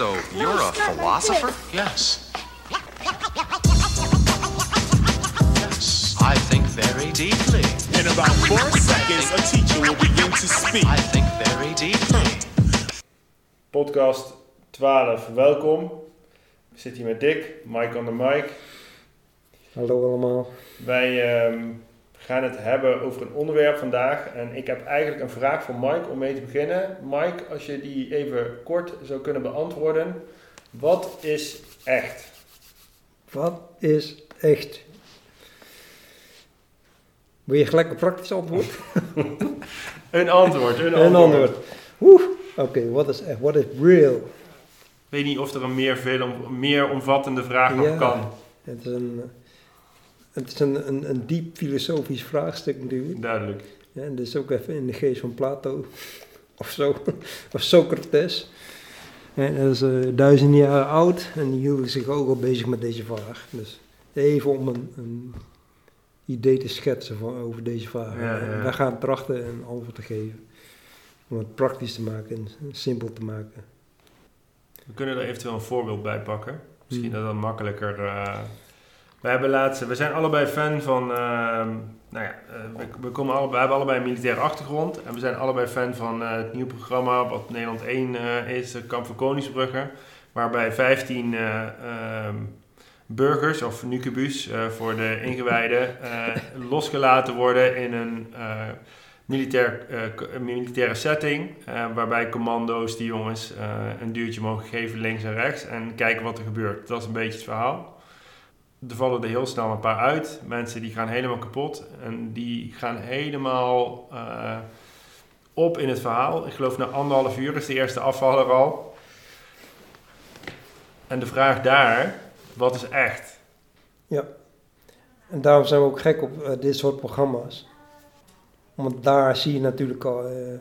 So, you're a philosopher? Yes. Yes. I think very deeply. In about four seconds, a teacher will begin to speak. I think very deeply. Podcast 12, welkom. Ik zit hier met Dick, Mike on the mic. Hallo allemaal. Wij ehm, gaan het hebben over een onderwerp vandaag. En ik heb eigenlijk een vraag voor Mike om mee te beginnen. Mike, als je die even kort zou kunnen beantwoorden. Wat is echt? Wat is echt? Wil je gelijk een praktisch antwoord? Een antwoord, een antwoord. Een antwoord. Oeh. Oké, wat is echt? Wat is real? Ik weet niet of er een meer, veel om, meer omvattende vraag nog Ja. kan. Het is een, het is een, een, een diep filosofisch vraagstuk natuurlijk. Duidelijk. Ja, en dus ook even in de geest van Plato of zo, of Socrates. En dat is eh, duizenden jaren oud en die hielden zich ook al bezig met deze vraag. Dus even om een, een idee te schetsen van, over deze vraag. Ja, ja. En Wij gaan trachten een antwoord te geven. Om het praktisch te maken en simpel te maken. We kunnen er eventueel een voorbeeld bij pakken. Misschien Hmm. dat dat makkelijker. eh we, hebben laatst, we zijn allebei fan van. ehm, nou ja, eh, we, komen allebei, we hebben allebei een militaire achtergrond. En we zijn allebei fan van eh, het nieuwe programma. wat Nederland 1 eh, is, Kamp van Koningsbrugge. Waarbij 15 eh, ehm, burgers of nucubus voor de ingewijden. losgelaten worden in een. militair, militaire setting. waarbij commando's die jongens een duwtje mogen geven links en rechts. En kijken wat er gebeurt. Dat is een beetje het verhaal. Er vallen er heel snel een paar uit. Mensen die gaan helemaal kapot. En die gaan helemaal eh, op in het verhaal. Ik geloof na anderhalf uur is de eerste afvaller al. En de vraag daar, wat is echt? En daarom zijn we ook gek op eh, dit soort programma's. Want daar zie je natuurlijk al eh,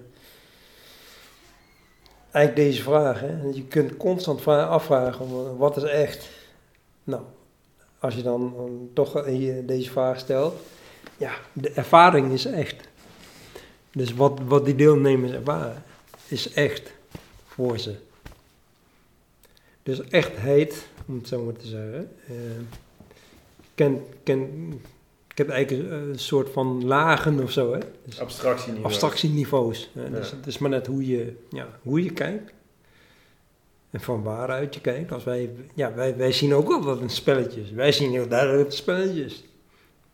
eigenlijk deze vraag. Hè? Je kunt constant vra- afvragen, wat is echt? Nou, als je dan eh, toch deze vraag stelt. Ja, de ervaring is echt. Dus wat, wat die deelnemers ervaren, is echt voor ze. Dus echtheid, om het zo maar te zeggen. eh, ken, ken, ik heb eigenlijk een soort van lagen of zo, hè? Dus Abstractieniveau. abstractieniveaus. Hè? Dus het is maar net hoe je, ja, hoe je kijkt. En van waaruit je kijkt. Als wij, ja, wij, wij zien ook wel wat een spelletje is. Wij zien heel duidelijk dat het een spelletje is.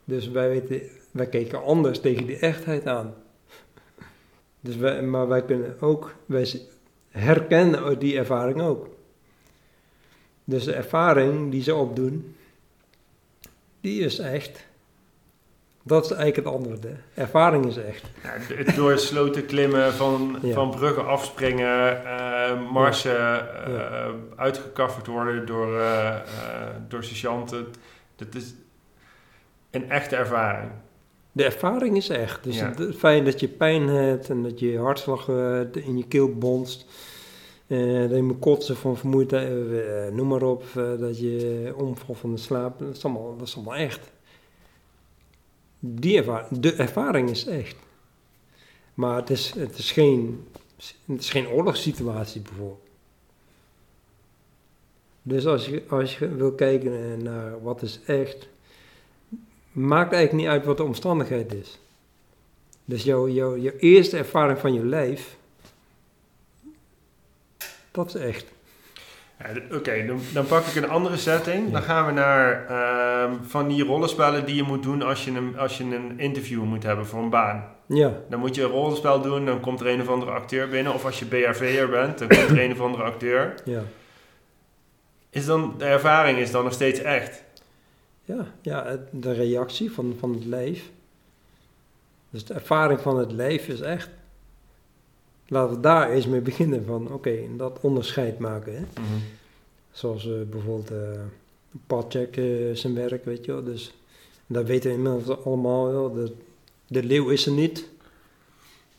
Dus wij, weten, wij kijken anders tegen die echtheid aan. Dus wij, maar wij kunnen ook, wij herkennen die ervaring ook. Dus de ervaring die ze opdoen, die is echt. Dat is eigenlijk het antwoord. Hè. Ervaring is echt. Ja, het door sloten klimmen, van, Ja. van bruggen afspringen, eh, marsen, eh, Ja. uitgekafferd worden door, eh, eh, door sergeanten. Dat is een echte ervaring. De ervaring is echt. Dus het, het feit dat je pijn hebt en dat je hartslag eh, in je keel bonst. eh, dat je moet kotsen van vermoeidheid, eh, noem maar op. eh, dat je omvalt van de slaap. Dat is allemaal, dat is allemaal echt. Die ervaring, de ervaring is echt. Maar het is, het is, geen, het is geen oorlogssituatie bijvoorbeeld. Dus als je, als je wil kijken eh, naar wat is echt, maakt eigenlijk niet uit wat de omstandigheid is. Dus jouw, jouw, jouw eerste ervaring van je lijf, dat is echt. Ja, Oké, dan, dan pak ik een andere setting. Dan gaan we naar ehm, van die rollenspellen die je moet doen als je, een, als je een interview moet hebben voor een baan. Ja, Dan moet je een rollenspel doen, dan komt er een of andere acteur binnen. Of als je BRV'er bent, dan komt er een of andere acteur. ja, Is dan, de ervaring is dan nog steeds echt. ja, ja de reactie van, van het lijf. Dus de ervaring van het lijf is echt. Laten we daar eens mee beginnen van, oké, dat onderscheid maken. Hè? Zoals eh, bijvoorbeeld eh, zijn werk, weet je wel. Dus dat weten we inmiddels allemaal wel. De, de leeuw is er niet.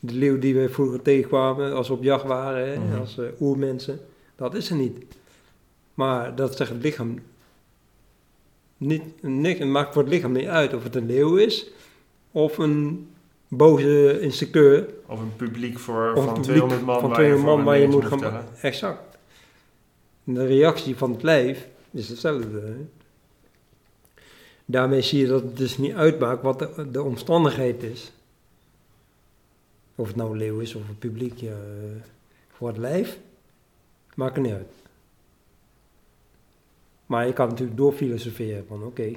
De leeuw die we vroeger tegenkwamen als we op jacht waren, hè, Mhm. als oermensen. Dat is er niet. Maar dat zegt het lichaam niet, niks, het maakt voor het lichaam niet uit of het een leeuw is of een boze instructeur Of een publiek voor, of van een publiek 200 man van waar je 200 voor man waar je moet gaan. Exact. De reactie van het lijf is hetzelfde. hè. Daarmee zie je dat het dus niet uitmaakt wat de, de omstandigheid is. Of het nou een leeuw is of een publiek. Ja, eh, voor het lijf maakt er niet uit. Maar je kan natuurlijk doorfilosoferen van oké.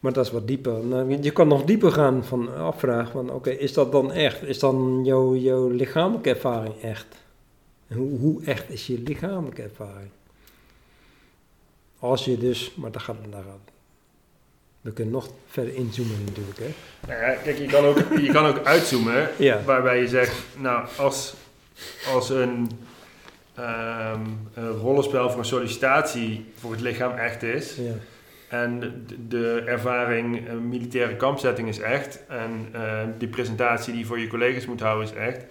Maar dat is wat dieper. Nou, je kan nog dieper gaan van afvragen van oké, is dat dan echt? Is dan jouw, jouw lichamelijke ervaring echt? En hoe, hoe echt is je lichamelijke ervaring? Als je dus, maar daar gaat het daar aan. We kunnen nog verder inzoomen natuurlijk, hè? Nou ja, kijk, je kan ook, je kan ook uitzoomen, Ja. waarbij je zegt, nou, als, als een, ehm, een rollenspel voor een sollicitatie voor het lichaam echt is, Ja, en de, ervaring een militaire kampzetting is echt, en eh, die presentatie die je voor je collega's moet houden is echt,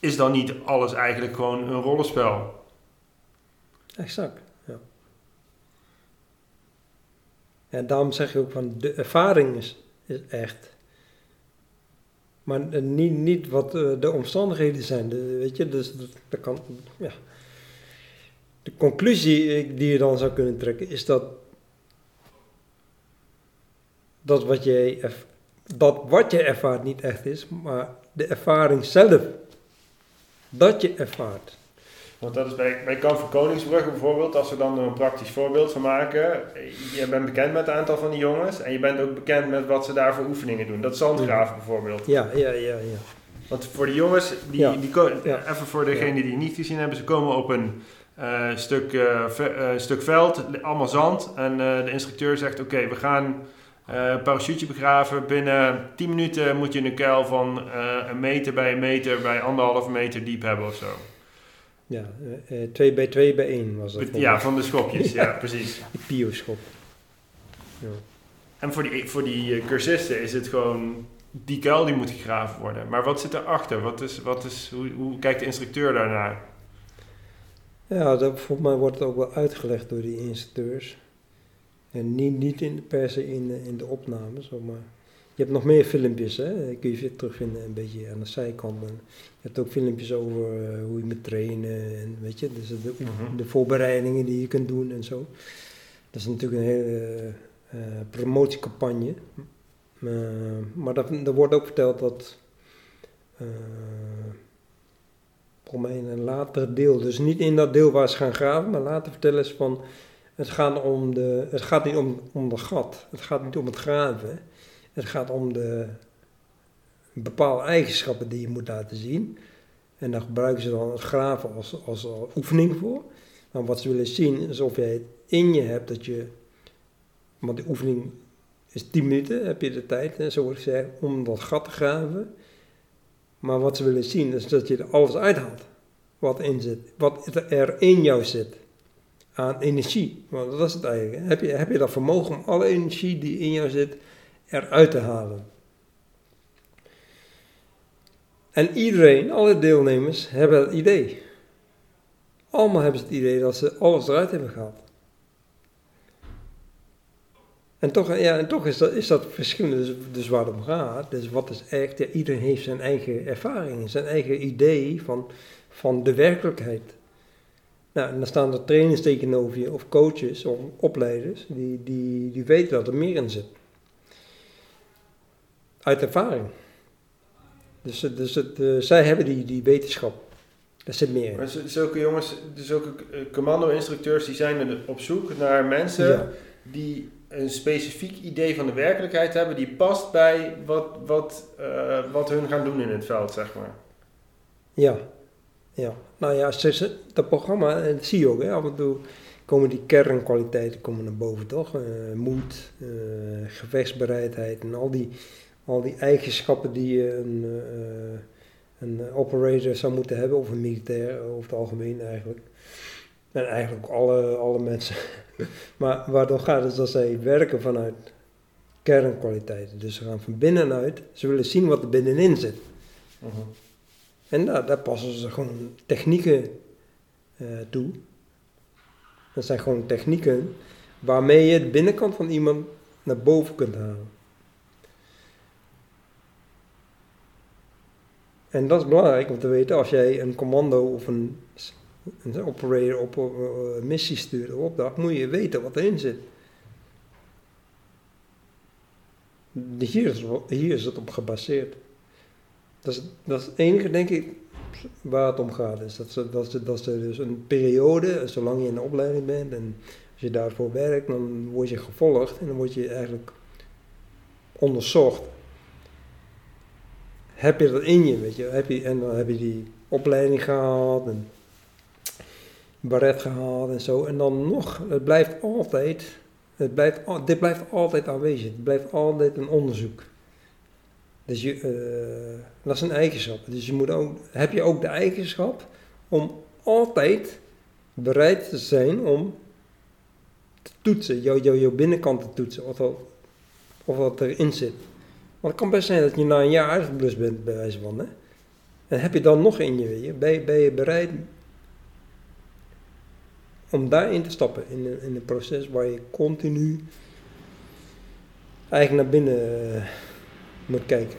is dan niet alles eigenlijk gewoon een rollenspel? exact. Ja. En daarom zeg je ook van de ervaring is, is echt. Maar eh, niet, niet wat eh, de omstandigheden zijn. De, weet je, dus dat kan. Ja. De conclusie eh, die je dan zou kunnen trekken is dat. Dat wat je, erv- dat wat je ervaart niet echt is, maar de ervaring zelf. Dat je ervaart. Want dat is bij, bij Kamp van Koningsbrugge bijvoorbeeld, als we dan er een praktisch voorbeeld van maken. Je bent bekend met een aantal van die jongens en je bent ook bekend met wat ze daar voor oefeningen doen. Dat zandgraven bijvoorbeeld. Ja, ja, ja, ja. Want voor die jongens, die, Ja. die Ja. even voor degenen die het niet gezien hebben, ze komen op een eh, stuk, eh, ve- eh, stuk veld, allemaal zand. En de instructeur zegt, oké, we gaan een parachute begraven. Binnen 10 minuten moet je een kuil van een meter bij een meter bij anderhalve meter diep hebben of zo. Ja, eh, eh, twee bij twee bij één was dat. Ja, van de schopjes, ja, precies. Die pioschop. Ja. En voor die, voor die cursisten is het gewoon, die kuil die moet gegraven worden. Maar wat zit erachter? Wat is, wat is, hoe, hoe kijkt de instructeur daarnaar? Ja, dat, volgens mij wordt het ook wel uitgelegd door die instructeurs. En niet, niet in, per se in, de- in de opnames, maar je hebt nog meer filmpjes, hè? kun je terugvinden een beetje aan de zijkant. En je hebt ook filmpjes over eh, hoe je moet trainen en weet je, dus de, Mhm. de voorbereidingen die je kunt doen en zo. Dat is natuurlijk een hele eh, promotiecampagne. Eh, maar dat, er wordt ook verteld dat mij in een later deel, dus niet in dat deel waar ze gaan graven, maar later vertellen ze van het gaat, om de, het gaat niet om, om de gat, het gaat niet om het graven, het gaat om de bepaalde eigenschappen die je moet laten zien. En daar gebruiken ze dan het graven als, als, oefening voor. Maar wat ze willen zien is of jij het in je hebt dat je, want die oefening is 10 minuten, heb je de tijd, hè, zo wordt gezegd, om dat gat te graven. Maar wat ze willen zien is dat je er alles uithaalt wat in zit, wat er in jou zit aan energie. Want dat is het eigenlijk. Heb je, heb je dat vermogen om alle energie die in jou zit eruit te halen? En iedereen, alle deelnemers, hebben het idee. Allemaal hebben ze het idee dat ze alles eruit hebben gehaald. En toch, ja, en toch is, dat, is dat verschillend, dus, dus waar het om gaat. Dus wat is echt, ja, iedereen heeft zijn eigen ervaring, zijn eigen idee van, van de werkelijkheid. Nou, en dan staan er trainers tegenover je, of coaches, of opleiders, die, die, die weten dat er meer in zit. Uit ervaring. Dus, dus het, eh, zij hebben die, die wetenschap. Daar zit meer in. Maar zulke jongens, zulke eh, commando-instructeurs, die zijn er op zoek naar mensen Ja. die een specifiek idee van de werkelijkheid hebben, die past bij wat, wat, eh, wat hun gaan doen in het veld, zeg maar. Ja, ja. Nou ja, dat programma, en dat zie je ook, hè, af en toe komen die kernkwaliteiten komen naar boven, toch? Eh, moed, eh, gevechtsbereidheid en al die, al die eigenschappen die een, eh, een operator zou moeten hebben, of een militair over het algemeen eigenlijk. En eigenlijk alle, alle mensen. maar waardoor gaat het dat zij werken vanuit kernkwaliteiten. Dus ze gaan van binnenuit, ze willen zien wat er binnenin zit. En daar, daar passen ze gewoon technieken eh, toe. Dat zijn gewoon technieken waarmee je de binnenkant van iemand naar boven kunt halen. En dat is belangrijk om te weten als jij een commando of een een operator op uh, missie stuurt, op opdracht, moet je weten wat erin zit. Hier is, hier het op gebaseerd. Dat is, dat is het enige, denk ik, waar het om gaat. Dat, ze, dat, ze, dat ze dus een periode, zolang je in de opleiding bent en als je daarvoor werkt, dan word je gevolgd en dan word je eigenlijk onderzocht. Heb je dat in je, weet je? Heb je en dan heb je die opleiding gehaald en baret gehaald en zo. En dan nog, het blijft altijd, het blijft, dit blijft altijd aanwezig. Het blijft altijd een onderzoek. Dus je, uh, dat is een eigenschap. Dus je moet ook, heb je ook de eigenschap om altijd bereid te zijn om te toetsen, jouw jou, jou binnenkant te toetsen, of dat, of dat erin zit. Want het kan best zijn dat je na een jaar uitgeblust bent, bij wijze van. Hè? En heb je dan nog in je? Ben, ben je bereid om daarin te stappen, in een, in een proces waar je continu eigenlijk naar binnen uh, moet kijken.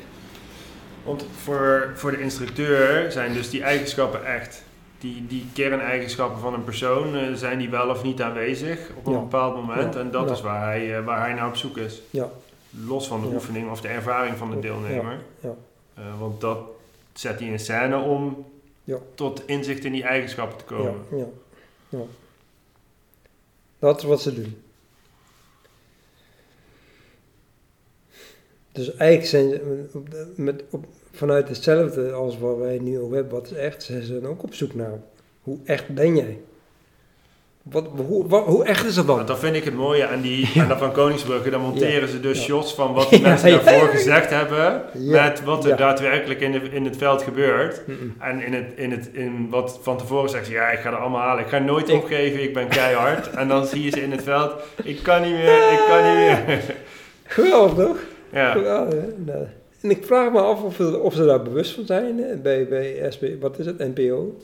Want voor, voor de instructeur zijn dus die eigenschappen echt, die, die kerneigenschappen van een persoon, uh, zijn die wel of niet aanwezig op een Ja. bepaald moment. Ja. En dat Ja. is waar hij, uh, waar hij naar op zoek is. Ja, Los van de oefening of de ervaring van de deelnemer. ja. Want dat zet hij in scène om Ja. tot inzicht in die eigenschappen te komen. Ja, ja. Dat is wat ze doen. Dus eigenlijk zijn ze op met, op, vanuit hetzelfde als wat wij nu over hebben, wat is echt, zijn ze dan ook op zoek naar. Hoe echt ben jij? Wat, hoe, wat, hoe echt is dat dan? Want dat vind ik het mooie aan, die, aan dat van Koningsbrugge. Dan monteren Ja. ze dus Ja. shots van wat Ja, mensen daarvoor gezegd hebben. Met wat er daadwerkelijk in, de, in het veld gebeurt. En in, het, in, het, in wat van tevoren zeggen ze, ja, ik ga er allemaal halen. Ik ga nooit Ik- opgeven, ik ben keihard. en dan zie je ze in het veld, ik kan niet meer, ik kan niet meer. Geweldig toch? ja. Geweldig? Nou, En ik vraag me af of, ze- of ze daar bewust van zijn bij, bij SP, wat is het, NPO?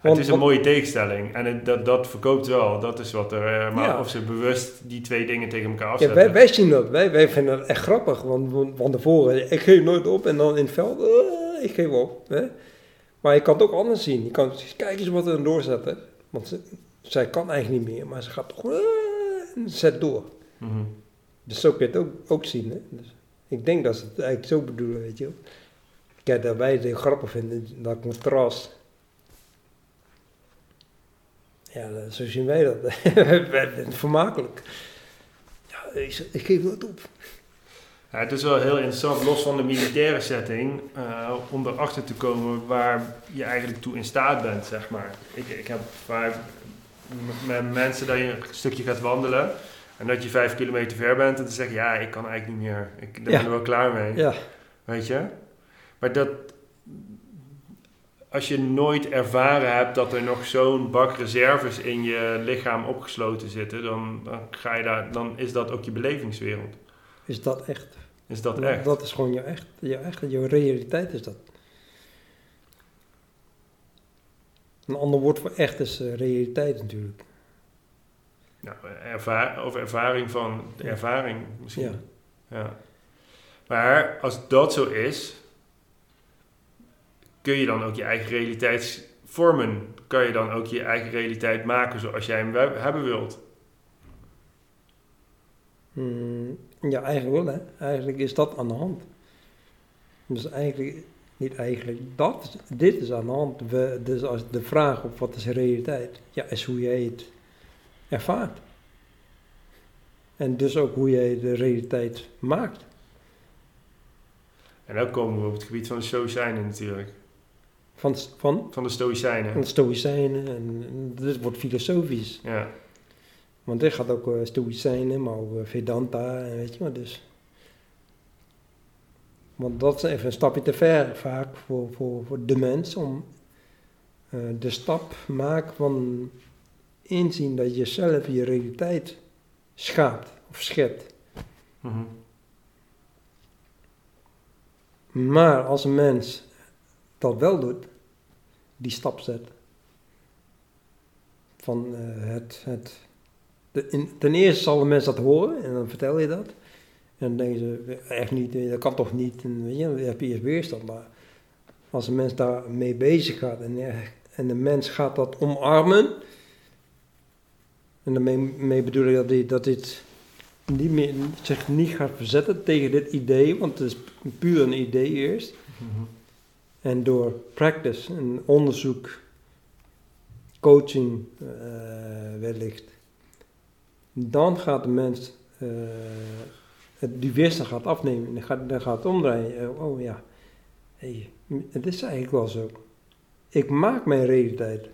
Het is een want- mooie tegenstelling. En het, dat, dat verkoopt wel, dat is wat er... eh, maar Ja. of ze bewust die twee dingen tegen elkaar Ja, afzetten. wij, wij zien dat. Wij, wij vinden dat echt grappig. Want want van tevoren, ik geef nooit op. En dan in het veld, eh, ik geef op. Hè? Maar je kan het ook anders zien. Je kan kijk eens wat er een doorzetter. Want ze, zij kan eigenlijk niet meer. Maar ze gaat toch, eh, en zet door. Mhm. Dus zo kun je het ook, ook zien. Hè? Dus ik denk dat ze het eigenlijk zo bedoelen, weet je wel. Kijk, dat wij het heel grappig vinden, dat contrast. Ja, dat- zo zien wij dat. wij het vermakelijk. Ja, ik, ik geef nooit op. Ja, het is wel heel interessant, los van de militaire setting, eh, om erachter te komen waar je eigenlijk toe in staat bent, zeg maar. Ik, ik heb vaak met mensen dat je een stukje gaat wandelen en dat je vijf kilometer ver bent en te zeggen, ja, ik kan eigenlijk niet meer. Ik ben Ja. er wel klaar mee. Ja, Weet je? Maar dat, als je nooit ervaren hebt dat er nog zo'n bak reserves in je lichaam opgesloten zitten, dan, dan, ga je daar, dan is dat ook je belevingswereld. is dat echt? Is dat echt? Dat is gewoon je echt, je echt, je realiteit is dat. Een ander woord voor echt is eh, realiteit natuurlijk. Nou, erva of ervaring van de ervaring misschien. Ja. Ja. Maar als dat zo is, kun je dan ook je eigen realiteit vormen. Kan je dan ook je eigen realiteit maken zoals jij hem hebben wilt. Mm, ja, eigenlijk wel hè. Eigenlijk is dat aan de hand. Dus eigenlijk, niet eigenlijk, dat, dit is aan de hand. We, dus als de vraag op wat is realiteit, ja, is hoe jij het ervaart. En dus ook hoe jij de realiteit maakt. En dan komen we op het gebied van de Stoïcijnen natuurlijk. Van, van, Van de Stoïcijnen. van Stoïcijnen, en, en dit wordt filosofisch. Ja. Want dit gaat ook uh, Stoïcijnen, maar ook eh, Vedanta, en weet je wel, dus... Want dat is even een stapje te ver vaak voor, voor, voor de mens om eh, de stap maken van inzien dat je zelf je realiteit schaapt of schept. Mhm. Maar als een mens dat wel doet, die stap zet van eh, het, het de, in, ten eerste zal de mens dat horen en dan vertel je dat. En dan denken ze, echt niet, eh, dat kan toch niet. En weet je, dan heb je eerst weerstand. Maar als een mens daarmee bezig gaat en, er- en de mens gaat dat omarmen. En daarmee mee bedoel ik dat dit, dat dit niet meer, zich niet gaat verzetten tegen dit idee, want het is puur een idee eerst. En door practice en onderzoek, coaching eh, wellicht, dan gaat de mens eh, het, die weerstand gaat afnemen en dan gaat, dan gaat omdraaien. Eh, oh ja, hey, het is eigenlijk wel zo. Ik maak mijn realiteit.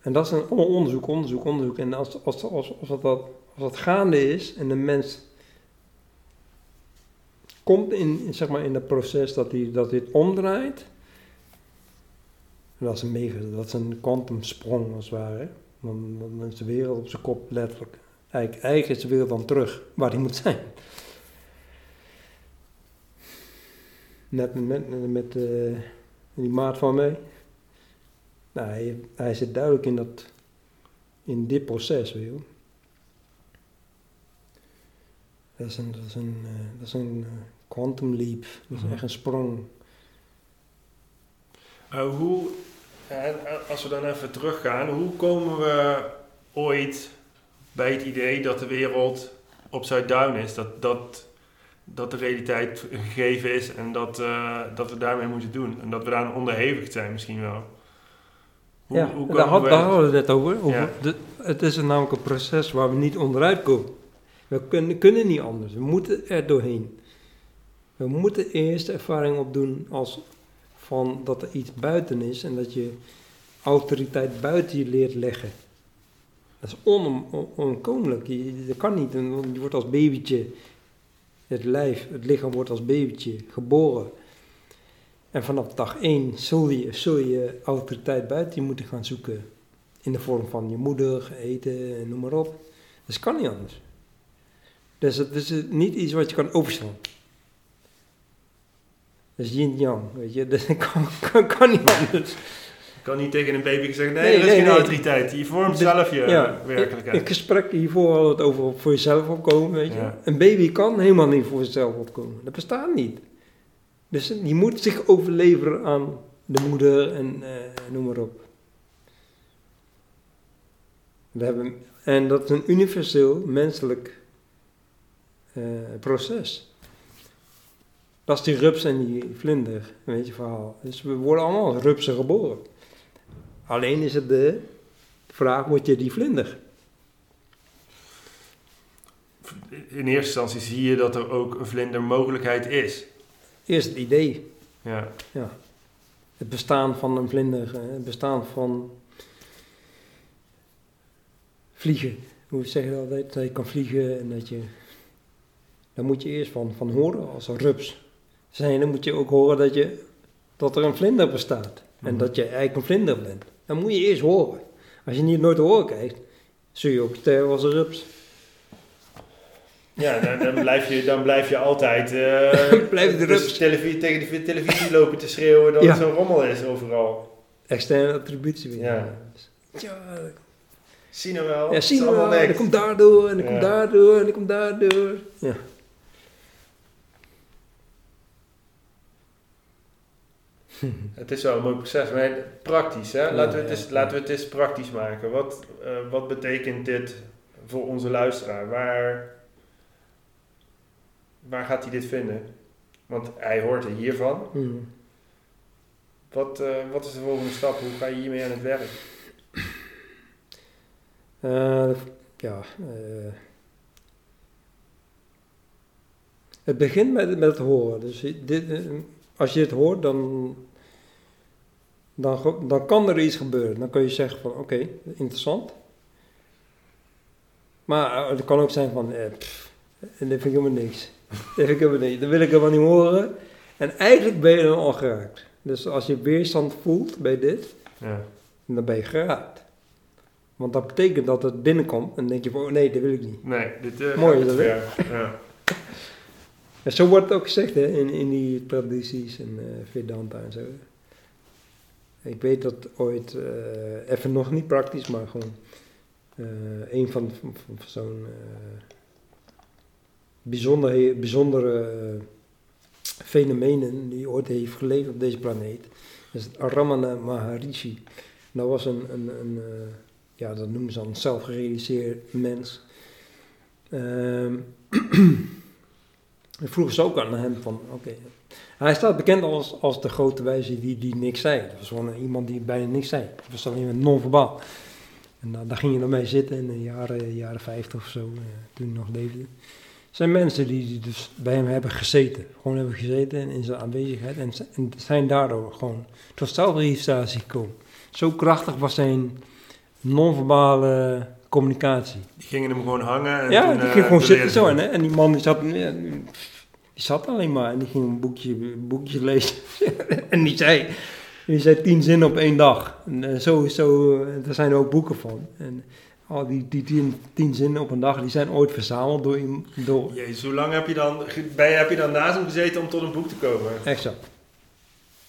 En dat is een on- onderzoek, onderzoek, onderzoek. En als, als, als, als, dat, als dat gaande is en de mens komt in, zeg maar in dat proces dat hij dat dit omdraait. Dat is een mega, dat is een kwantumsprong als het ware. Dan, is de wereld op zijn kop letterlijk. Eigenlijk, eigenlijk is de wereld dan terug waar die moet zijn. Net met, met, eh, die maat van mij. Nou, hij, hij zit duidelijk in, dat, in dit proces, weet. Dat is een, dat is eh, dat eh, quantum leap. Dat is Mhm. echt een sprong. Eh, hoe, en als we dan even teruggaan, hoe komen we ooit bij het idee dat de wereld upside down is? Dat, dat, dat de realiteit gegeven is en dat, eh, dat we daarmee moeten doen. En dat we daar onderhevig zijn misschien wel. Hoe, ja, hoe daar, had, we- daar hadden we het net over. over Ja. de- het is een namelijk een proces waar we niet onderuit komen. We kunnen, kunnen niet anders. We moeten er doorheen. We moeten eerst ervaring opdoen als van dat er iets buiten is en dat je autoriteit buiten je leert leggen. Dat is on, on- onkomelijk. Dat kan niet. Je wordt als babytje, het lijf, het lichaam wordt als babytje geboren. En vanaf dag één zul je, zul je autoriteit buiten je moeten gaan zoeken. In de vorm van je moeder, eten, en noem maar op. Dus kan niet anders. Dus het is niet iets wat je kan overslaan. Dat is yin-yang, weet je. Dat kan, kan, kan niet anders. Ik kan niet tegen een baby zeggen, nee, Nee, dat is nee, geen nee. autoriteit. Je vormt zelf je ja, werkelijkheid. In gesprek hiervoor we het over voor jezelf opkomen, weet je. Ja. Een baby kan helemaal niet voor zichzelf opkomen. Dat bestaat niet. Dus die moet zich overleveren aan de moeder en eh, noem maar op. We hebben, en dat is een universeel menselijk eh, proces. Dat is die rups en die vlinder, weet je verhaal. Dus we worden allemaal als rupsen geboren. Alleen is het de vraag, word je die vlinder? In eerste instantie zie je dat er ook een vlindermogelijkheid is. Eerst het idee, Ja. het bestaan van een vlinder, eh, het bestaan van vliegen. Hoe zeg je dat altijd? Dat je kan vliegen en dat je... Daar moet je eerst van, van horen als een rups. Zijn, dan moet je ook horen dat, je, dat er een vlinder bestaat. En Mhm. dat je eigenlijk een vlinder bent. Dan moet je eerst horen. Als je niet nooit te horen krijgt, zul je ook sterven als een rups. Ja, dan, dan, blijf je, dan blijf je altijd eh, Blijf de rups. televisie, tegen de televisie lopen te schreeuwen dat Ja. het zo'n rommel is overal. Externe attributie weer. Ja. Ja, Zie nou wel, Ja, het zie is je allemaal wel, en niks. ik kom daardoor, en kom Ja. daardoor, en ik kom daardoor. Ja. Het is wel een mooi proces, maar praktisch, hè? Laten, we het eens, laten we het eens praktisch maken. Wat, eh, wat betekent dit voor onze luisteraar? Waar, waar gaat hij dit vinden? Want hij hoort er hiervan. Hmm. Wat, eh, wat is de volgende stap? Hoe ga je hiermee aan het werk? Eh, ja, het begint met, met het horen. Dus dit, als je het hoort, dan, dan, dan kan er iets gebeuren. Dan kun je zeggen van, oké, interessant. Maar eh, het kan ook zijn van, eh, pff, dit vind ik helemaal niks. dit vind ik helemaal niks. Dat wil ik helemaal niet horen. En eigenlijk ben je dan al geraakt. Dus als je weerstand voelt bij dit, Ja. dan ben je geraakt. Want dat betekent dat het binnenkomt en dan denk je van, oh nee, dat wil ik niet. Nee, dit uh, Mooi is dat. Ja. En zo wordt het ook gezegd hè, in, in die tradities en eh Vedanta en zo. Ik weet dat ooit, eh, even nog niet praktisch, maar gewoon eh, een van, zo'n eh, bijzonder, bijzondere eh, fenomenen die ooit heeft geleefd op deze planeet, Dus Ramana Maharishi. Dat was een, een, een ja, dat noemen ze dan zelfgerealiseerd mens. Ehm en vroegen ze ook aan hem van, oké. Hij staat bekend als, als de grote wijze die, die niks zei. Dat was gewoon iemand die bijna niks zei. Dat was alleen non-verbaal. En dan, daar ging je dan mee zitten in de jaren, jaren 50 of zo, eh, toen hij nog leefde. Er zijn mensen die, die dus bij hem hebben gezeten. Gewoon hebben gezeten in, in zijn aanwezigheid. En, en zijn daardoor gewoon tot zelfregistratie gekomen. Zo krachtig was zijn non-verbale communicatie. Die gingen hem gewoon hangen. En Ja, toen, die eh, ging gewoon toen zitten zo. En, die man die zat, die zat alleen maar en die ging een boekje, boekje lezen. en die zei, die zei tien zinnen op één dag. En eh, zo, zo, eh, daar zijn er ook boeken van. En al die, die tien, tien zinnen op een dag, die zijn ooit verzameld door, door Jezus, hoe lang heb je, dan, je, heb je dan naast hem gezeten om tot een boek te komen? Exact.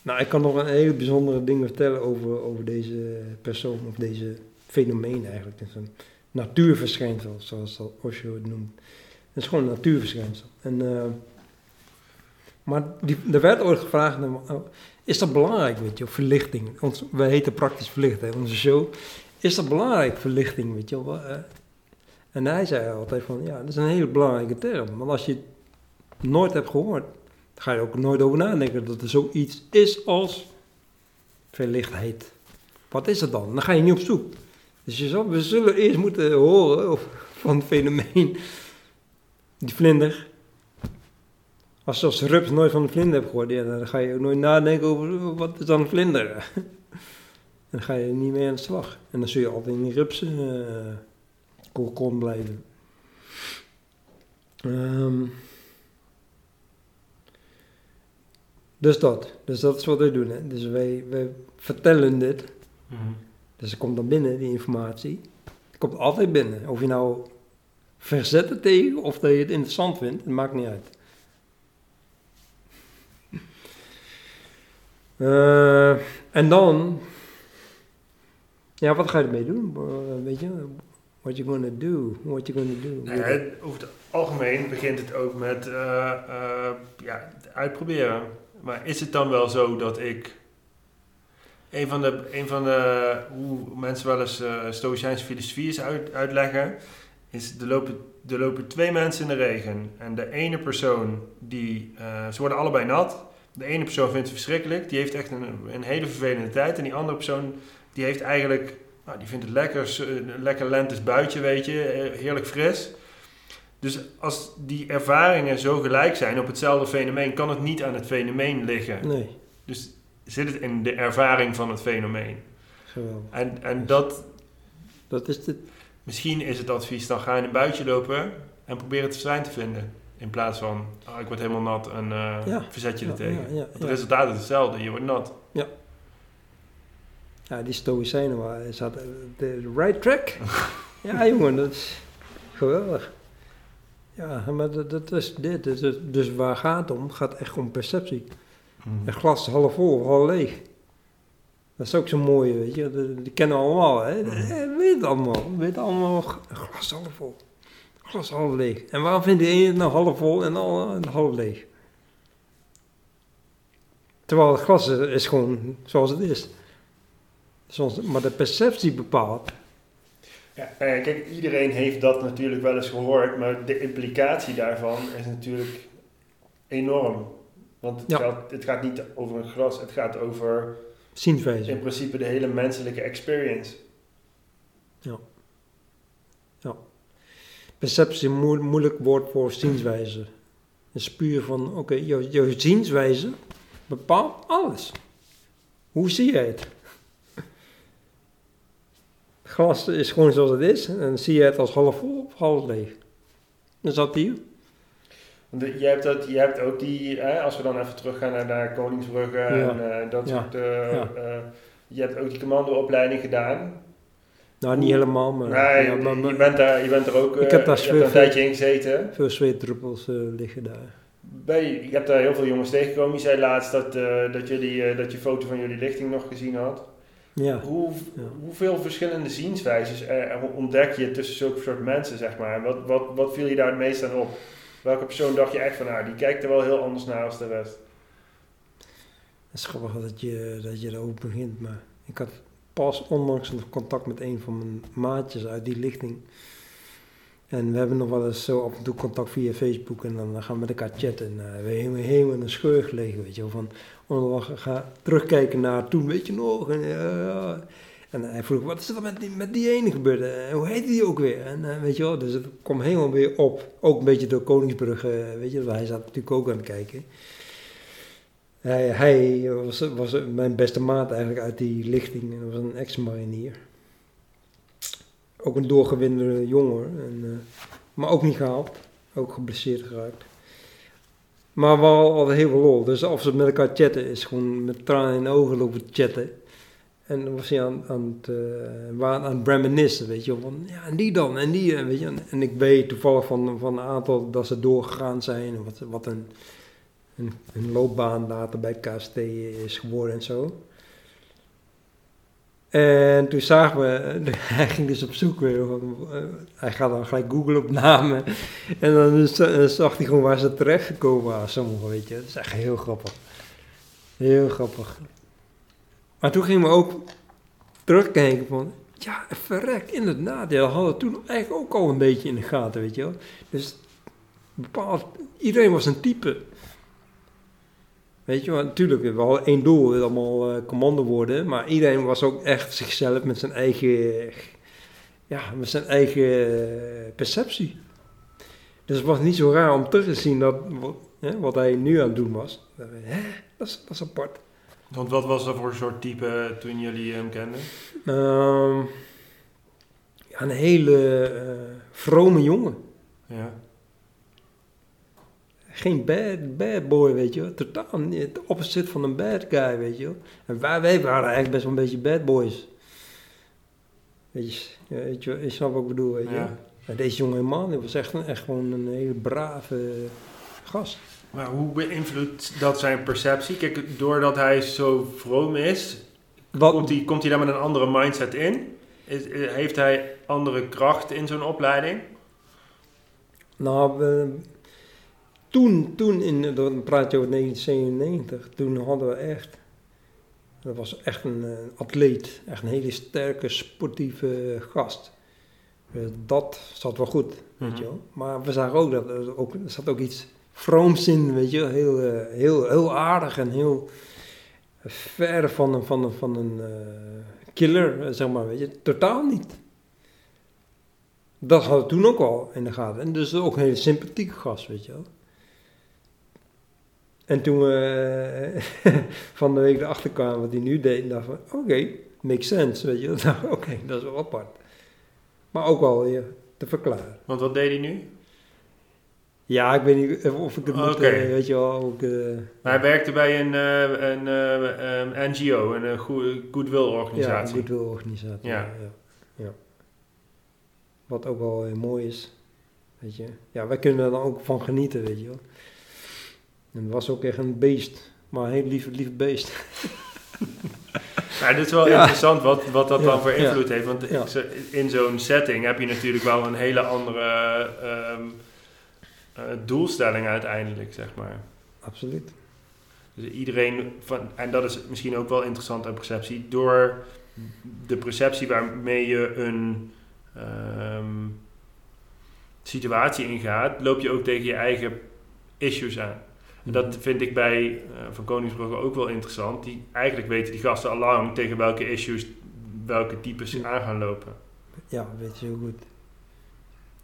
Nou, ik kan nog een hele bijzondere ding vertellen over, over deze persoon, of deze fenomeen eigenlijk. Het is een natuurverschijnsel, zoals dat Osho het noemt. Het is gewoon een natuurverschijnsel. En, eh, maar die, er werd ooit gevraagd, nou, oh, is dat belangrijk, weet je, verlichting? Ons, wij heten praktisch verlicht, hè, onze show. Is dat belangrijk, verlichting, weet je eh? en hij zei altijd van, ja, dat is een hele belangrijke term. Want als je het nooit hebt gehoord, dan ga je ook nooit over nadenken dat er zoiets is als verlichtheid. Wat is het dan? Dan ga je niet op zoek. Dus je zal, we zullen eerst moeten horen of- van het fenomeen. Die vlinder. Als je als rups nooit van een vlinder hebt gehoord, ja, dan ga je ook nooit nadenken over wat is dan een vlinder. dan ga je niet mee aan de slag. En dan zul je altijd in die rupsen uh, kokon blijven. Ehm Dus dat. Dus dat is wat wij doen. Hè. Dus wij, wij vertellen dit. Dus er komt dan binnen, die informatie. Het komt altijd binnen. Of je nou verzet het tegen of dat je het interessant vindt, het maakt niet uit. Eh, en dan, ja, wat ga je ermee doen? Eh, weet je, what you gonna do? What you gonna do? Over het algemeen begint het ook met eh, ja, uitproberen. Maar is het dan wel zo dat ik. Een van de, een van de hoe mensen wel eens eh Stoïcijnse filosofies uit, uitleggen, is er lopen, er lopen twee mensen in de regen. En de ene persoon, die, ze worden allebei nat. De ene persoon vindt het verschrikkelijk, die heeft echt een, een hele vervelende tijd. En die andere persoon, die heeft eigenlijk, nou, die vindt het lekker, een lekker lentes buitje, weet je, eh, heerlijk fris. Dus als die ervaringen zo gelijk zijn op hetzelfde fenomeen, kan het niet aan het fenomeen liggen. Nee, Dus zit het in de ervaring van het fenomeen. geweldig. En, en dat, Dat is het. misschien is het advies, dan ga in een buitje lopen en probeer het verstijn te vinden. In plaats van, oh, ik word helemaal nat en eh, Ja. verzet je Ja, er tegen. ja, ja, Want het ja. resultaat is hetzelfde, je wordt nat. Ja, die Stoïcijnen waren, zaten op de right track. ja, jongen, dat is geweldig. Ja, maar dat, dat is dit. Dus, dus waar gaat het om? Het gaat echt om perceptie. Het glas is half vol of half leeg. Dat is ook zo mooi, weet je. Die kennen we allemaal, hè. We weten het allemaal. We weten allemaal, glas half vol. Glas half leeg. En waarom vindt de ene het nou half vol en de half leeg? Terwijl het glas is, is gewoon zoals het is. Zoals, maar de perceptie bepaalt. Ja, nou ja, kijk, iedereen heeft dat natuurlijk wel eens gehoord, maar de implicatie daarvan is natuurlijk enorm. Want het, Ja. gaat, het gaat niet over een glas, het gaat over Zienswijze. in principe de hele menselijke experience. Perceptie een moe- moeilijk woord voor zienswijze. Het is puur van, oké, jouw, jouw zienswijze bepaalt alles. Hoe zie jij het? Het glas is gewoon zoals het is. En zie je het als half vol of half leeg? Dat is dat hier. De- je, hebt dat, je hebt ook die, hè, als we dan even teruggaan naar, naar Koningsbrugge en eh, dat Ja. soort... Ja. eh, je hebt ook die commandoopleiding gedaan. Nou, niet helemaal, maar, Nee, ja, maar- maar je, bent daar, je bent er ook Ik heb eh, daar hebt er een veel- tijdje in gezeten. veel zweetdruppels eh, liggen daar. Bij, je hebt daar heel veel jongens tegengekomen. Je zei laatst dat, eh, dat, jullie, eh, dat je foto van jullie lichting nog gezien had. Ja. Hoe, Ja. Hoeveel verschillende zienswijzes eh, ontdek je tussen zulke soort mensen, zeg maar? Wat, wat, wat viel je daar het meest aan op? Welke persoon dacht je echt van, nou, die kijkt er wel heel anders naar als de rest? Het is grappig dat je, dat je erover begint, maar ik had pas onlangs contact met een van mijn maatjes uit die lichting. En we hebben nog wel eens zo af en toe contact via Facebook en dan gaan we met elkaar chatten. En uh, we hebben helemaal in een scheur gelegen, weet je wel. Van, onderweg ga terugkijken naar toen, weet je nog. En, en hij vroeg, wat is er met die, met die ene gebeurd? En hoe heet die ook weer? En uh, weet je wel, dus het kwam helemaal weer op. Ook een beetje door Koningsbrug, weet je, hij zat natuurlijk ook aan het kijken. Hij, was, was, mijn beste maat eigenlijk uit die lichting. Hij was een ex-marinier. Ook een doorgewinde jongen. En, uh, maar ook niet gehaald. Ook geblesseerd geraakt. Maar we hadden altijd heel veel lol. Dus als we met elkaar chatten, is gewoon met tranen in de ogen lopen chatten. En dan was hij aan, aan het, uh, aan het weet je Van, ja, en die dan, en die, weet je. En ik weet toevallig van, van een aantal dat ze doorgegaan zijn. Wat, wat een een loopbaan later bij KST is geworden en zo. En toen zagen we, hij ging dus op zoek weer, hij gaat dan gelijk googlen op namen. En dan zag hij gewoon waar ze terecht gekomen waren, sommigen, weet je. Dat is echt heel grappig. Heel grappig. Maar toen gingen we ook terugkijken van, ja, verrek, inderdaad. Ja, dat hadden we toen eigenlijk ook al een beetje in de gaten, weet je wel. Dus bepaald, iedereen was een type. Weet je, want natuurlijk, we hadden één doel, we allemaal uh, commando worden, maar iedereen was ook echt zichzelf met zijn eigen, ja, met zijn eigen perceptie. Dus het was niet zo raar om terug te zien dat, hè, wat hij nu aan het doen was. Hè, dat, is, dat is apart. Want wat was dat voor soort type toen jullie hem kenden? Um, ja, een hele uh, vrome jongen. Ja geen bad, bad boy, weet je wel. Totaal niet. Het opposite van een bad guy, weet je wel. En wij, wij waren eigenlijk best wel een beetje bad boys. Weet je, weet je, ik snap wat ik bedoel, weet je ja. Maar deze jonge man, die was echt, een, echt gewoon een hele brave gast. Maar hoe beïnvloedt dat zijn perceptie? Kijk, doordat hij zo vroom is, wat, komt, hij, komt hij daar met een andere mindset in? Is, heeft hij andere kracht in zo'n opleiding? Nou, we, toen, toen in, dan praat je over 1997, toen hadden we echt, dat was echt een, een atleet, echt een hele sterke sportieve gast. Dus dat zat wel goed, weet mhm. je wel. Maar we zagen ook dat er, ook, er zat ook iets vrooms in, weet je heel, uh, heel, heel aardig en heel ver van een, van een, van een uh, killer, zeg maar, weet je. Totaal niet. Dat hadden we toen ook al in de gaten. En dus ook een hele sympathieke gast, weet je wel. En toen we van de week erachter kwamen wat hij nu deed, dacht van oké, okay, makes sense, weet je. oké, okay, dat is wel apart. Maar ook wel weer te verklaren. Want wat deed hij nu? Ja, ik weet niet of ik het moet, okay. uh, weet je wel. Ook, uh, hij werkte bij een, uh, een um, NGO, een goodwill organisatie. Ja, een goodwill organisatie, ja. ja. ja. Wat ook wel mooi is, weet je. Ja, wij kunnen er dan ook van genieten, weet je wel. En was ook echt een beest. Maar een heel lief, lief beest. Ja, dit is wel interessant wat, wat dat dan voor invloed heeft. Want in zo'n setting heb je natuurlijk wel een hele andere um, uh, doelstelling uiteindelijk, zeg maar. Absoluut. Dus iedereen, van, en dat is misschien ook wel interessant aan perceptie, door de perceptie waarmee je een um, situatie ingaat, loop je ook tegen je eigen issues aan. En dat vind ik bij uh, Van Koningsbrugge ook wel interessant. Die, eigenlijk weten die gasten al lang tegen welke issues, welke types ze aan gaan lopen. Ja, weet je heel goed.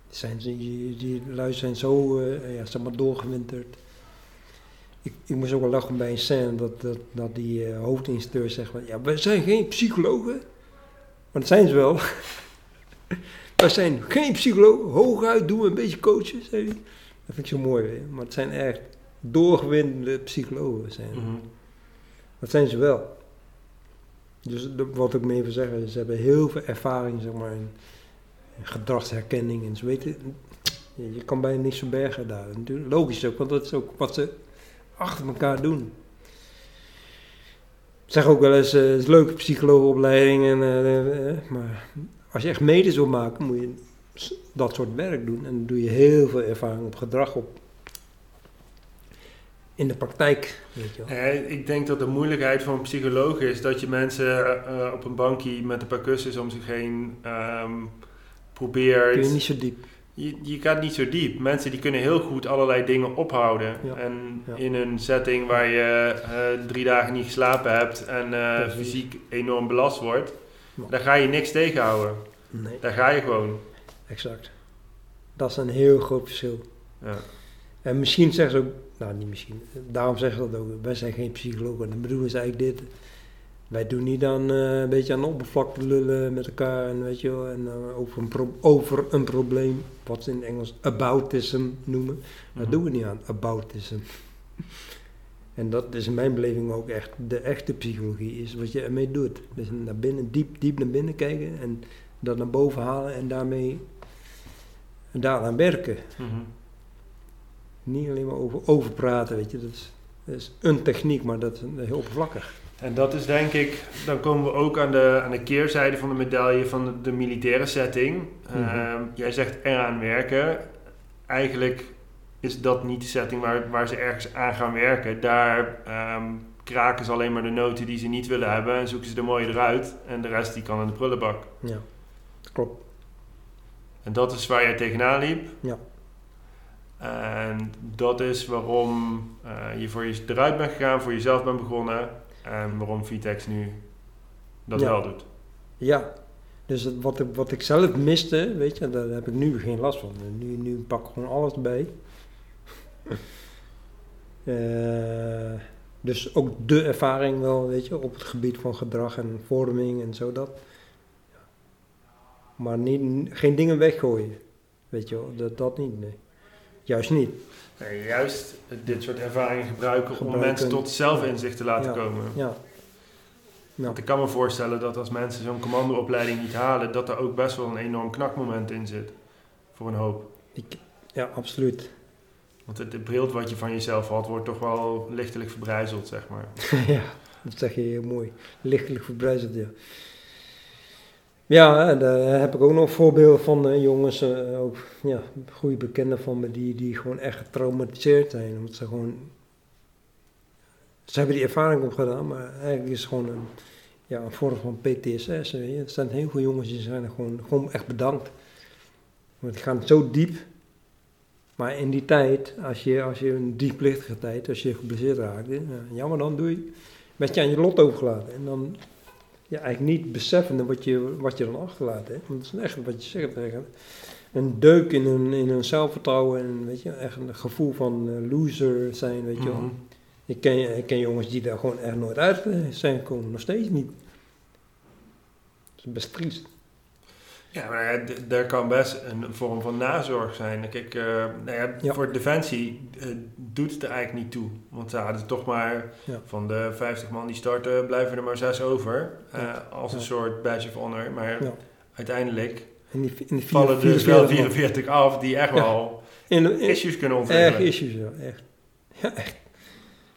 Zijn, die, die lui zijn zo uh, ja, zeg maar doorgewinterd. Ik, ik moest ook wel lachen bij een scène dat, dat, dat die uh, hoofdinstructeur zegt van, ja, wij zijn geen psychologen. Maar dat zijn ze wel. wij zijn geen psychologen, hooguit doen we een beetje coachen, zei hij. Dat vind ik zo mooi, maar het zijn echt doorgewinde psychologen zijn. Mm Dat zijn ze wel. Dus wat ik mee wil zeggen, ze hebben heel veel ervaring zeg maar, in, gedragsherkenning en zo weten. Je kan bijna niks verbergen daar. Logisch ook, want dat is ook wat ze achter elkaar doen. Ik zeg ook wel eens, uh, het is leuke psycholoogopleiding, en, uh, maar als je echt mede wil maken, moet je dat soort werk doen. En dan doe je heel veel ervaring op gedrag op in de praktijk, weet je wel. Eh, ik denk dat de moeilijkheid van een psycholoog is dat je mensen eh, op een bankje met een paar kussens om zich heen ehm, probeert. Kun je niet zo diep. Je, je gaat niet zo diep. Mensen die kunnen heel goed allerlei dingen ophouden. Ja. En Ja. in een setting waar je eh, drie dagen niet geslapen hebt en eh, fysiek enorm belast wordt, daar ga je niks tegenhouden. Nee, Daar ga je gewoon. exact. Dat is een heel groot verschil. Ja. En misschien zeggen ze ook, nou niet misschien, daarom zeggen ze dat ook, wij zijn geen psychologen. Dan bedoelen ze eigenlijk dit. Wij doen niet aan eh, een beetje aan de oppervlakte lullen met elkaar en weet je wel, en eh, over, een over een probleem, wat ze in het Engels aboutism noemen. Dat Mhm. doen we niet aan, aboutism. en dat is in mijn beleving ook echt de echte psychologie, is wat je ermee doet. Dus naar binnen, diep, diep naar binnen kijken en dat naar boven halen en daarmee daaraan werken. Mhm. Niet alleen maar over, over praten, weet je. Dat is, dat is een techniek, maar dat is heel oppervlakkig. En dat is denk ik, dan komen we ook aan de, aan de keerzijde van de medaille van de, de militaire setting. Mhm. Ehm, jij zegt eraan werken. Eigenlijk is dat niet de setting waar, waar ze ergens aan gaan werken. Daar ehm, kraken ze alleen maar de noten die ze niet willen hebben en zoeken ze de mooie eruit. En de rest die kan in de prullenbak. Ja, klopt. En dat is waar jij tegenaan liep. Ja. En dat is waarom eh, je voor je eruit bent gegaan, voor jezelf bent begonnen. En waarom Vitex nu dat Ja. wel doet. Ja, dus wat, ik- wat ik zelf miste, weet je, daar heb ik nu geen last van. Nu, nu pak ik gewoon alles erbij. Eh, dus ook de ervaring wel, weet je, op het gebied van gedrag en vorming en zo dat. Maar niet, geen dingen weggooien, weet je dat, dat niet, nee. Juist niet. Nee, juist dit soort ervaringen gebruiken, om mensen tot zelfinzicht te laten Ja. komen. Ja, Want ik kan me voorstellen dat als mensen zo'n commandoopleiding niet halen, dat er ook best wel een enorm knakmoment in zit. Voor een hoop. ik, ja absoluut. Want het, het beeld wat je van jezelf had, wordt toch wel lichtelijk verbrijzeld, zeg maar. ja, dat zeg je heel mooi. Lichtelijk verbrijzeld, ja. Ja, daar heb ik ook nog voorbeelden van eh, jongens, eh, ook ja, goede bekenden van me, die, die gewoon echt getraumatiseerd zijn. Omdat ze gewoon. Ze hebben die ervaring opgedaan, maar eigenlijk is het gewoon een, ja, een vorm van PTSS. Weet je. Het zijn heel veel jongens die zijn er gewoon, gewoon echt bedankt. Want die gaan zo diep. Maar in die tijd, als je, als je een diepplichtige tijd, als je geblesseerd raakte, ja, jammer dan doe je, werd je aan je lot overgelaten. En dan ja, eigenlijk niet beseffende wat je, wat je dan achterlaat. Hè? Want dat is echt wat je zegt. Eigenlijk. Een deuk in hun, in hun zelfvertrouwen en weet je, echt een gevoel van eh, loser zijn, weet je wel. Mhm. Ik ken, ik ken jongens die daar gewoon echt nooit uit zijn gekomen, nog steeds niet. Dat is best triest. Ja, maar ja, daar kan best een vorm van nazorg zijn. Kijk, eh, nou ja, Ja. voor Defensie eh, doet het er eigenlijk niet toe. Want ze hadden toch maar van de 50 man die starten, blijven er maar zes over. eh, als een soort badge of honor. Maar uiteindelijk die, in die vallen dus wel 44 man. 44 af die echt wel In, in, issues kunnen ontwikkelen. issues, ja, echt. Ja, echt.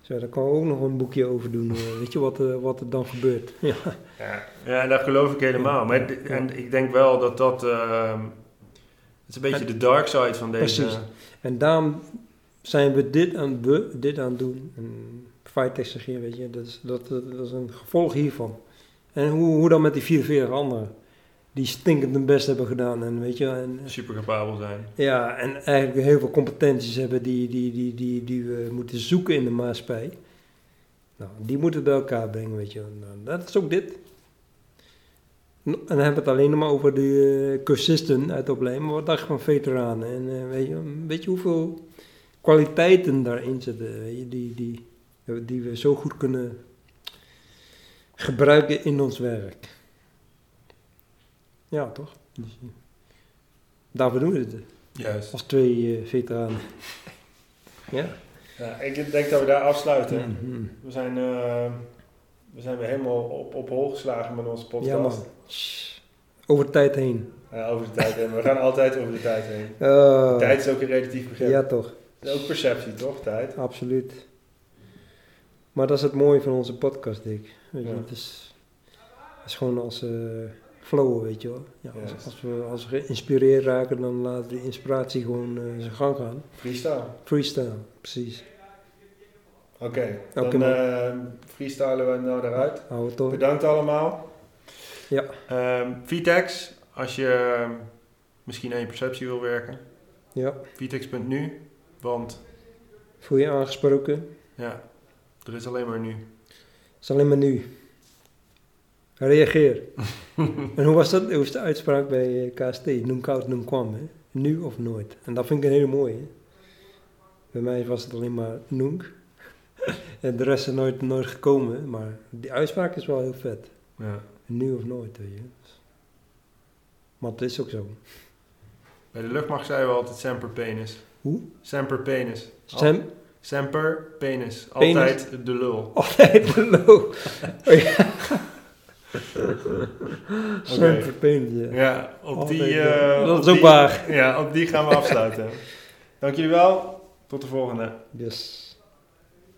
Zo, daar kan ik ook nog een boekje over doen. eh, weet je wat, eh, wat er dan gebeurt? Ja, Ja, ja, dat geloof ik helemaal. Ja. Maar en ik denk wel dat dat... ehm, het is een beetje de dark side van deze... Precies. En daarom zijn we dit aan, we, dit aan het doen. En Fightex zeg je, weet je, dat is, dat, dat is een gevolg hiervan. En hoe, hoe dan met die 44 anderen, die stinkend hun best hebben gedaan. En weet je, en, super capabel zijn. ja, en eigenlijk heel veel competenties hebben die, die, die, die, die we moeten zoeken in de maatschappij. Nou, die moeten we bij elkaar brengen, weet je. Nou, dat is ook dit. En dan hebben we het alleen nog maar over de eh, cursisten uit de opleiding. Maar wat dacht je van veteranen? En eh, weet, je, weet je hoeveel kwaliteiten daarin zitten, weet je, die, die, die we zo goed kunnen gebruiken in ons werk. Ja, toch? Dus, eh, daarvoor doen we het. Juist. Als twee eh, veteranen. ja. Ja, ik denk dat we daar afsluiten. Mhm. We zijn, eh, we zijn weer helemaal op, op hol geslagen met onze podcast. Ja, man. Over tijd heen. Ja, over de tijd heen. We gaan altijd over de tijd heen. Tijd is ook een relatief begrip. Ja, toch. Het is ook perceptie, toch? Tijd. Absoluut. Maar dat is het mooie van onze podcast, Dick. Weet je, Ja. het, is, het is gewoon als eh flow, weet je wel. Ja, als, we, als we geïnspireerd raken, dan laat de inspiratie gewoon eh, zijn gang gaan. Freestyle. Freestyle, precies. Oké, dan Oké, man. eh, freestylen we nou eruit. Hou het door. Bedankt allemaal. Ja. Ehm Vitex, als je ehm, misschien aan je perceptie wil werken. Ja. Vitex.nu, want Voel je aangesproken? ja, er is alleen maar nu. Het is alleen maar nu. Reageer. en hoe was dat? Hoe was de uitspraak bij eh, KST? Noem koud, noem kwam. Hè? Nu of nooit. En dat vind ik een hele mooie. Hè? Bij mij was het alleen maar noenk. en de rest is nooit, nooit gekomen. Maar die uitspraak is wel heel vet. Ja. Nu of nooit, weet je. Maar het is ook zo. Bij de luchtmacht zeiden we altijd semper penis. Hoe? Semper penis. Al- Sam, semper penis. Penis. Altijd de lul. altijd de low. Oh ja. Sam vervelend, ja. Ja, op Altijd die... de- eh, dat is ook waar. Ja, op die gaan we afsluiten. Dank jullie wel. Tot de volgende. Yes.